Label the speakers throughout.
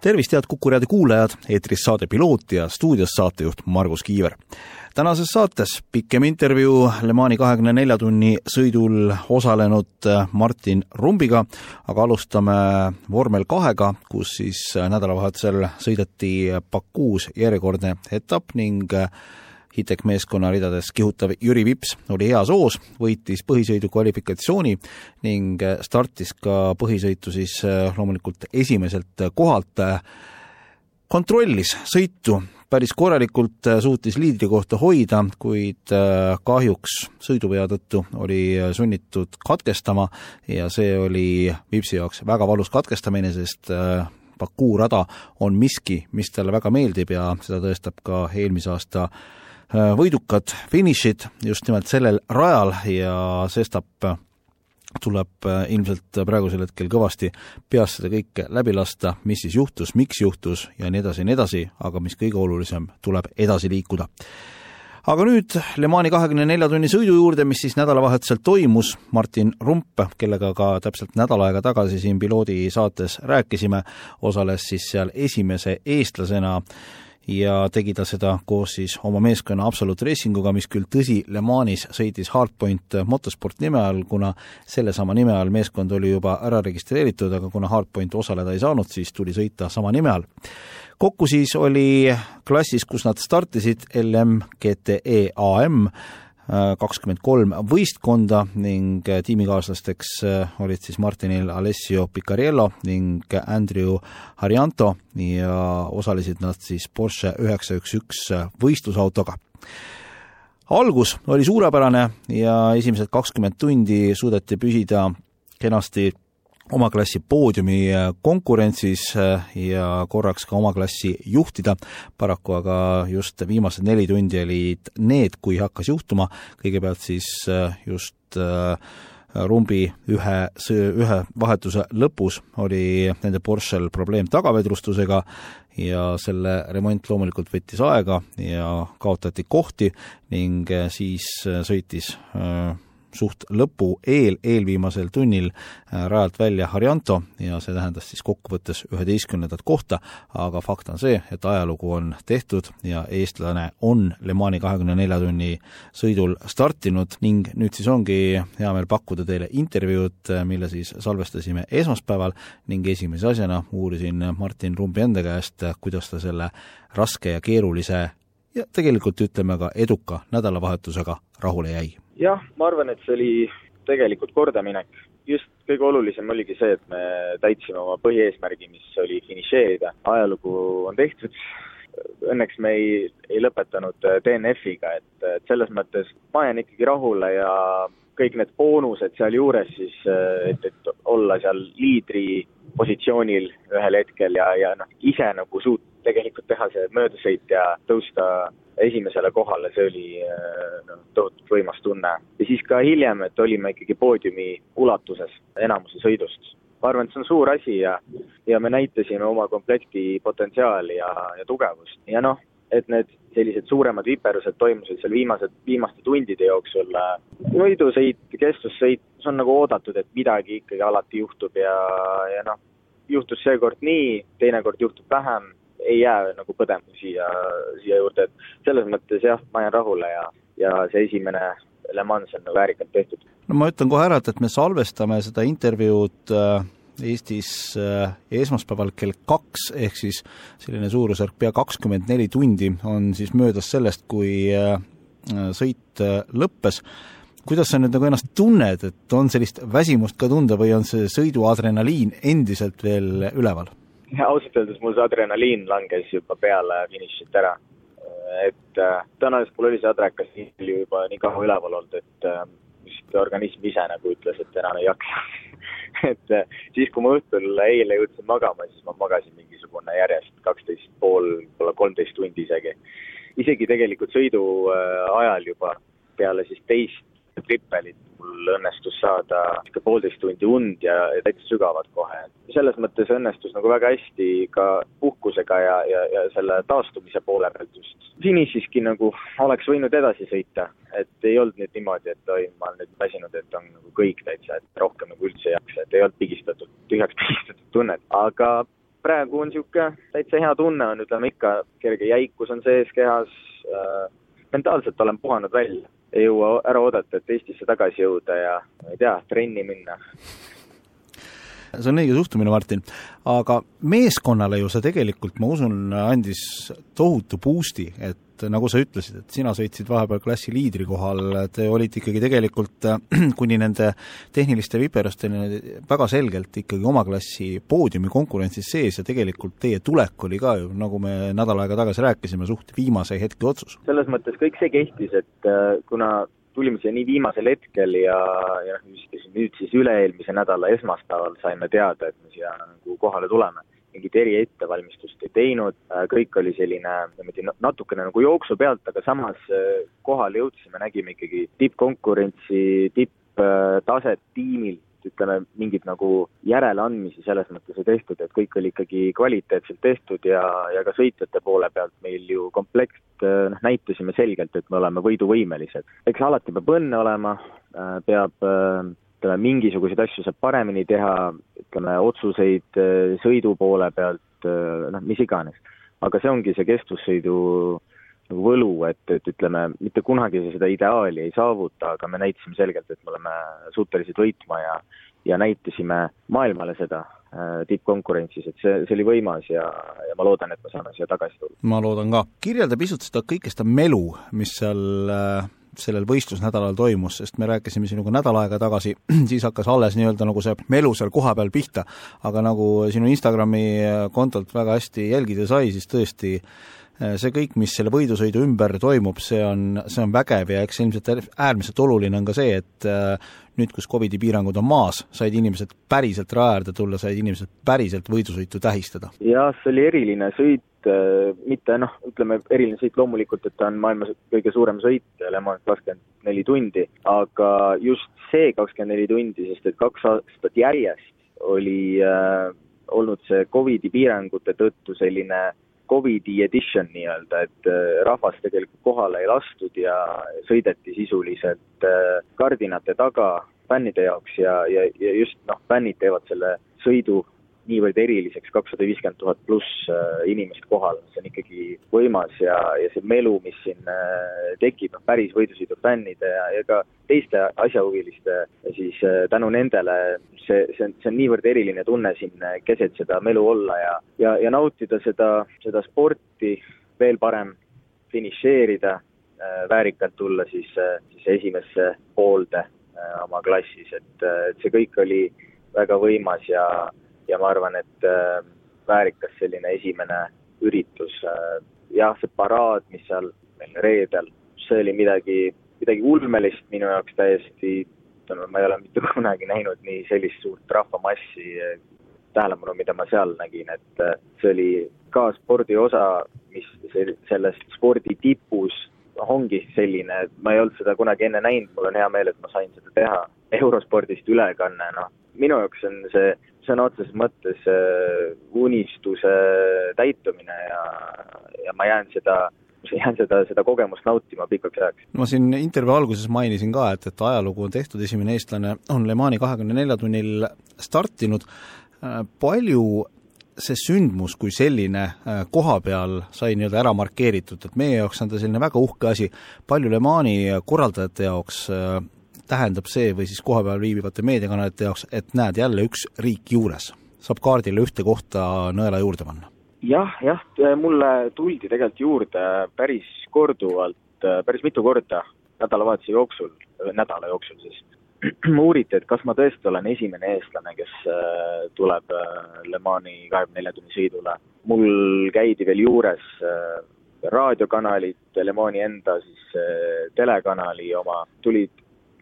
Speaker 1: tervist, head Kuku raadio kuulajad, eetris saade Piloot ja stuudios saatejuht Margus Kiiver. tänases saates pikem intervjuu Le Mani kahekümne nelja tunni sõidul osalenud Martin Rumbiga, aga alustame vormel kahega, kus siis nädalavahetusel sõideti Bakuus järjekordne etapp ning Hitek meeskonna ridades kihutav Jüri Vips oli heas hoos, võitis põhisõidu kvalifikatsiooni ning startis ka põhisõitu siis äh, loomulikult esimeselt kohalt. kontrollis sõitu päris korralikult, äh, suutis liidrikohta hoida, kuid äh, kahjuks sõiduvea tõttu oli sunnitud katkestama ja see oli Vipsi jaoks väga valus katkestamine, sest Baku rada on miski, mis talle väga meeldib ja seda tõestab ka eelmise aasta Äh, võidukad finišid just nimelt sellel rajal ja sestap tuleb äh, ilmselt praegusel hetkel kõvasti peast seda kõike läbi lasta, mis siis juhtus, miks juhtus ja nii edasi ja nii edasi, aga mis kõige olulisem, tuleb edasi liikuda. aga nüüd Le Mani kahekümne nelja tunni sõidu juurde, mis siis nädalavahetusel toimus, Martin Rump, kellega ka täpselt nädal aega tagasi siin piloodi saates rääkisime, osales siis seal esimese eestlasena ja tegi ta seda koos siis oma meeskonna Absolute Racinguga, mis küll tõsi, Le Manis sõitis Hardpoint Motorsport nime all, kuna sellesama nime all meeskond oli juba ära registreeritud, aga kuna Hardpoint osaleda ei saanud, siis tuli sõita sama nime all. kokku siis oli klassis, kus nad startisid, LM GTE AM, kakskümmend kolm võistkonda ning tiimikaaslasteks äh, olid siis Martinil Alessio Picariello ning Andrew Harjanto ja osalesid nad siis Porsche üheksa üks üks võistlusautoga. Algus oli suurepärane ja esimesed kakskümmend tundi suudeti püsida kenasti oma klassi poodiumi konkurentsis äh, ja korraks ka oma klassi juhtida, paraku aga just viimased neli tundi olid need, kui hakkas juhtuma, kõigepealt siis äh, just äh, rumbi ühe, ühe vahetuse lõpus oli nende Porschel probleem tagavedrustusega ja selle remont loomulikult võttis aega ja kaotati kohti ning siis sõitis suht lõpu eel, eelviimasel tunnil äh, rajalt välja Harjanto ja see tähendas siis kokkuvõttes üheteistkümnendat kohta, aga fakt on see, et ajalugu on tehtud ja eestlane on Le Mani kahekümne nelja tunni sõidul startinud ning nüüd siis ongi hea meel pakkuda teile intervjuud, äh, mille siis salvestasime esmaspäeval ning esimese asjana uurisin Martin Rumbi enda käest, äh, kuidas ta selle raske ja keerulise ja tegelikult ütleme ka eduka nädalavahetusega rahule jäi
Speaker 2: jah, ma arvan, et see oli tegelikult kordaminek. just kõige olulisem oligi see, et me täitsime oma põhieesmärgi, mis oli finišeerida. ajalugu on tehtud, õnneks me ei, ei lõpetanud DNF-iga, et, et selles mõttes ma jään ikkagi rahule ja kõik need boonused sealjuures siis, et, et olla seal liidri positsioonil ühel hetkel ja, ja noh, ise nagu suut-, tegelikult teha see möödasõit ja tõusta esimesele kohale, see oli noh, tohutult võimas tunne. ja siis ka hiljem, et olime ikkagi poodiumi ulatuses enamuse sõidust. ma arvan, et see on suur asi ja, ja me näitasime oma komplekti potentsiaali ja, ja tugevust ja noh, et need sellised suuremad viperused toimusid seal viimased, viimaste tundide jooksul. võidusõit, kestvussõit, see on nagu oodatud, et midagi ikkagi alati juhtub ja, ja noh, juhtus seekord nii, teinekord juhtub vähem ei jää nagu põdema siia, siia juurde, et selles mõttes jah, ma jään rahule ja, ja see esimene Le Mans on nagu väärikalt tehtud.
Speaker 1: no ma ütlen kohe ära, et, et me salvestame seda intervjuud äh, Eestis äh, esmaspäeval kell kaks, ehk siis selline suurusjärk pea kakskümmend neli tundi on siis möödas sellest, kui äh, sõit lõppes kuidas sa nüüd nagu ennast tunned, et on sellist väsimust ka tunda või on see sõiduadrenaliin endiselt veel üleval?
Speaker 2: ausalt öeldes mul see adrenaliin langes juba peale finišit ära. Et äh, tõenäoliselt mul oli see adrekas nii palju juba nii kaua üleval olnud, et äh, vist organism ise nagu ütles, et enam ei jaksa et äh, siis, kui ma õhtul eile jõudsin magama, siis ma magasin mingisugune järjest kaksteist pool, võib-olla kolmteist tundi isegi. isegi tegelikult sõidu ajal juba peale siis teist trippelit, mul õnnestus saada ikka poolteist tundi und ja, ja täitsa sügavad kohe. selles mõttes õnnestus nagu väga hästi ka puhkusega ja, ja, ja selle taastumise poole pealt just. Finišiski nagu oleks võinud edasi sõita, et ei olnud nüüd niimoodi, et oi, ma olen nüüd väsinud, et on nagu kõik täitsa, et rohkem nagu üldse ei jaksa, et ei olnud pigistatud, tühjaks pigistatud tunnet, aga praegu on niisugune täitsa hea tunne on, ütleme ikka, kerge jäikus on sees kehas äh,, mentaalselt olen puhanud välja. Ei jõua ära oodata, et Eestisse tagasi jõuda ja ma ei tea, trenni minna.
Speaker 1: See on õige suhtumine, Martin. aga meeskonnale ju see tegelikult, ma usun, andis tohutu boost'i, et nagu sa ütlesid, et sina sõitsid vahepeal klassi liidri kohal, te olite ikkagi tegelikult kuni nende tehniliste viperusteni väga selgelt ikkagi oma klassi poodiumi konkurentsis sees ja tegelikult teie tulek oli ka ju, nagu me nädal aega tagasi rääkisime, suht viimase hetke otsus.
Speaker 2: selles mõttes kõik see kehtis, et äh, kuna tulime siia nii viimasel hetkel ja, ja noh, nüüd siis üle-eelmise nädala esmaspäeval saime teada, et me siia nagu kohale tuleme. Mingit eriettevalmistust ei teinud, äh, kõik oli selline niimoodi natukene nagu jooksu pealt, aga samas äh, kohale jõudsime, nägime ikkagi tippkonkurentsi, tipptaset tiimilt, ütleme, mingeid nagu järeleandmisi selles mõttes ei tehtud, et kõik oli ikkagi kvaliteetselt tehtud ja, ja ka sõitjate poole pealt meil ju komplekt, äh, noh, näitasime selgelt, et me oleme võiduvõimelised. eks alati peab õnne olema, peab ütleme, mingisuguseid asju saab paremini teha, ütleme, otsuseid sõidu poole pealt, noh, mis iganes. aga see ongi see kestvussõidu nagu võlu, et, et ütleme, mitte kunagi seda ideaali ei saavuta, aga me näitasime selgelt, et me oleme suutelised võitma ja ja näitasime maailmale seda äh, tippkonkurentsis, et see, see oli võimas ja, ja ma loodan, et me saame siia tagasi tulla.
Speaker 1: ma loodan ka. kirjelda pisut seda kõike seda melu, mis seal äh sellel võistlusnädalal toimus, sest me rääkisime sinuga nädal aega tagasi, siis hakkas alles nii-öelda nagu see melu seal kohapeal pihta, aga nagu sinu Instagrami kontolt väga hästi jälgida sai, siis tõesti see kõik, mis selle võidusõidu ümber toimub, see on, see on vägev ja eks ilmselt äärmiselt oluline on ka see, et eh, nüüd, kus Covidi piirangud on maas, said inimesed päriselt raja äärde tulla, said inimesed päriselt võidusõitu tähistada?
Speaker 2: jah, see oli eriline sõit, äh, mitte noh, ütleme eriline sõit loomulikult, et ta on maailma kõige suurem sõit, Le Mans kakskümmend neli tundi, aga just see kakskümmend neli tundi, sest et kaks aastat järjest oli äh, olnud see Covidi piirangute tõttu selline Covidi edition nii-öelda, et äh, rahvast tegelikult kohale ei lastud ja sõideti sisuliselt äh, kardinate taga fännide jaoks ja, ja, ja just noh, fännid teevad selle sõidu niivõrd eriliseks, kakssada viiskümmend tuhat pluss äh, inimest kohal, see on ikkagi võimas ja, ja see melu, mis siin äh, tekib, noh päris võidusõidufännide ja, ja ka teiste asjahuviliste, siis äh, tänu nendele see, see on, see on niivõrd eriline tunne siin keset seda melu olla ja, ja, ja nautida seda, seda sporti veel parem, finišeerida, väärikalt tulla siis, siis esimesse poolde oma klassis, et, et see kõik oli väga võimas ja ja ma arvan, et äh, väärikas selline esimene üritus. Äh, jah, see paraad, mis seal meil reedel, see oli midagi, midagi ulmelist minu jaoks täiesti, ütleme, ma ei ole mitte kunagi näinud nii sellist suurt rahvamassi äh, tähelepanu, mida ma seal nägin, et see oli ka spordi osa, mis selles spordi tipus ongi selline, ma ei olnud seda kunagi enne näinud, mul on hea meel, et ma sain seda teha. Eurospordist ülekanne, noh, minu jaoks on see sõna otseses mõttes äh, unistuse täitumine ja, ja ma jään seda jään seda, seda kogemust nautima pikaks ajaks.
Speaker 1: ma siin intervjuu alguses mainisin ka, et, et ajalugu on tehtud, esimene eestlane on Le Mani kahekümne nelja tunnil startinud, äh, palju see sündmus kui selline äh, koha peal sai nii-öelda ära markeeritud, et meie jaoks on ta selline väga uhke asi, palju Le Mani korraldajate jaoks tähendab see või siis kohapeal viibivate meediakanalite jaoks, et näed, jälle üks riik juures, saab kaardile ühte kohta nõela juurde panna?
Speaker 2: jah, jah, mulle tuldi tegelikult juurde päris korduvalt, päris mitu korda nädalavahetuse jooksul, nädala jooksul siis, uuriti, et kas ma tõesti olen esimene eestlane, kes äh, tuleb äh, Le Mani kahekümne nelja tunni sõidule. mul käidi veel juures äh, raadiokanalid, Le Mani enda siis telekanali oma, tulid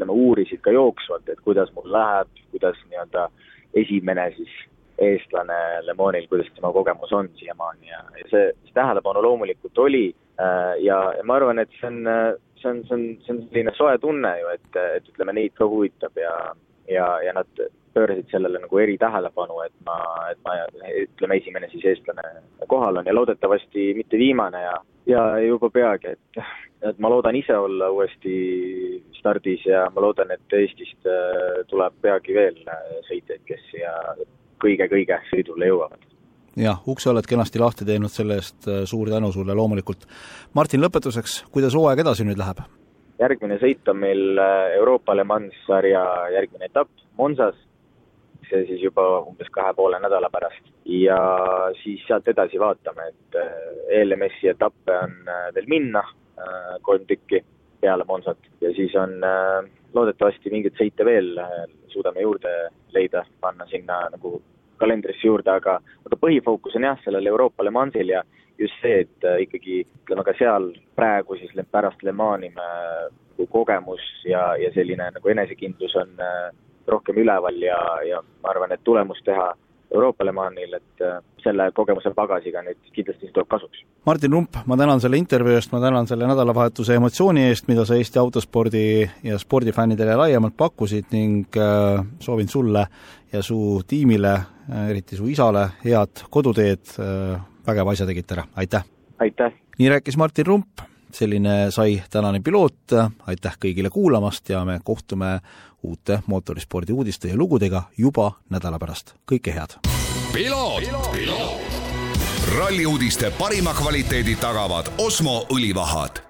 Speaker 2: ütleme, uurisid ka jooksvalt, et kuidas mul läheb, kuidas nii-öelda esimene siis eestlane Le Monil, kuidas tema kogemus on siiamaani ja, ja see, see tähelepanu loomulikult oli äh, ja, ja ma arvan, et see on, see on, see on, see on selline soe tunne ju, et, et ütleme, neid ka huvitab ja, ja, ja nad pöörasid sellele nagu eritähelepanu, et ma, et ma ütleme, esimene siis eestlane kohal on ja loodetavasti mitte viimane ja, ja juba peagi, et, et ma loodan ise olla uuesti stardis ja ma loodan, et Eestist äh, tuleb peagi veel sõitjaid, kes siia kõige-kõige sõidule jõuavad
Speaker 1: jah, ukse oled kenasti lahti teinud, selle eest äh, suur tänu sulle loomulikult. Martin, lõpetuseks, kuidas hooaeg edasi nüüd läheb?
Speaker 2: järgmine sõit on meil äh, Euroopa Le Mans sarja järgmine etapp Monsas, see siis juba umbes kahe poole nädala pärast. ja siis sealt edasi vaatame, et äh, ELMS-i etappe on veel minna, kolm tükki peale Monsat ja siis on loodetavasti mingeid sõite veel suudame juurde leida, panna sinna nagu kalendrisse juurde, aga, aga põhifookus on jah, sellel Euroopa Le Mansil ja just see, et äh, ikkagi ütleme ka seal praegu siis pärast Le Mani me nagu kogemus ja, ja selline nagu enesekindlus on äh, rohkem üleval ja, ja ma arvan, et tulemus teha Euroopa Le Manil, et äh, selle kogemuse pagasiga nüüd kindlasti tuleb kasuks.
Speaker 1: Martin Rump, ma tänan selle intervjuu eest, ma tänan selle nädalavahetuse emotsiooni eest, mida sa Eesti autospordi ja spordifännidele laiemalt pakkusid ning äh, soovin sulle ja su tiimile, äh, eriti su isale, head koduteed, vägev asja tegite ära, aitäh!
Speaker 2: aitäh!
Speaker 1: nii rääkis Martin Rump, selline sai tänane piloot, aitäh kõigile kuulamast ja me kohtume uute mootorispordi uudiste ja lugudega juba nädala pärast, kõike head!
Speaker 3: ralli uudiste parima kvaliteedi tagavad Osmo õlivahad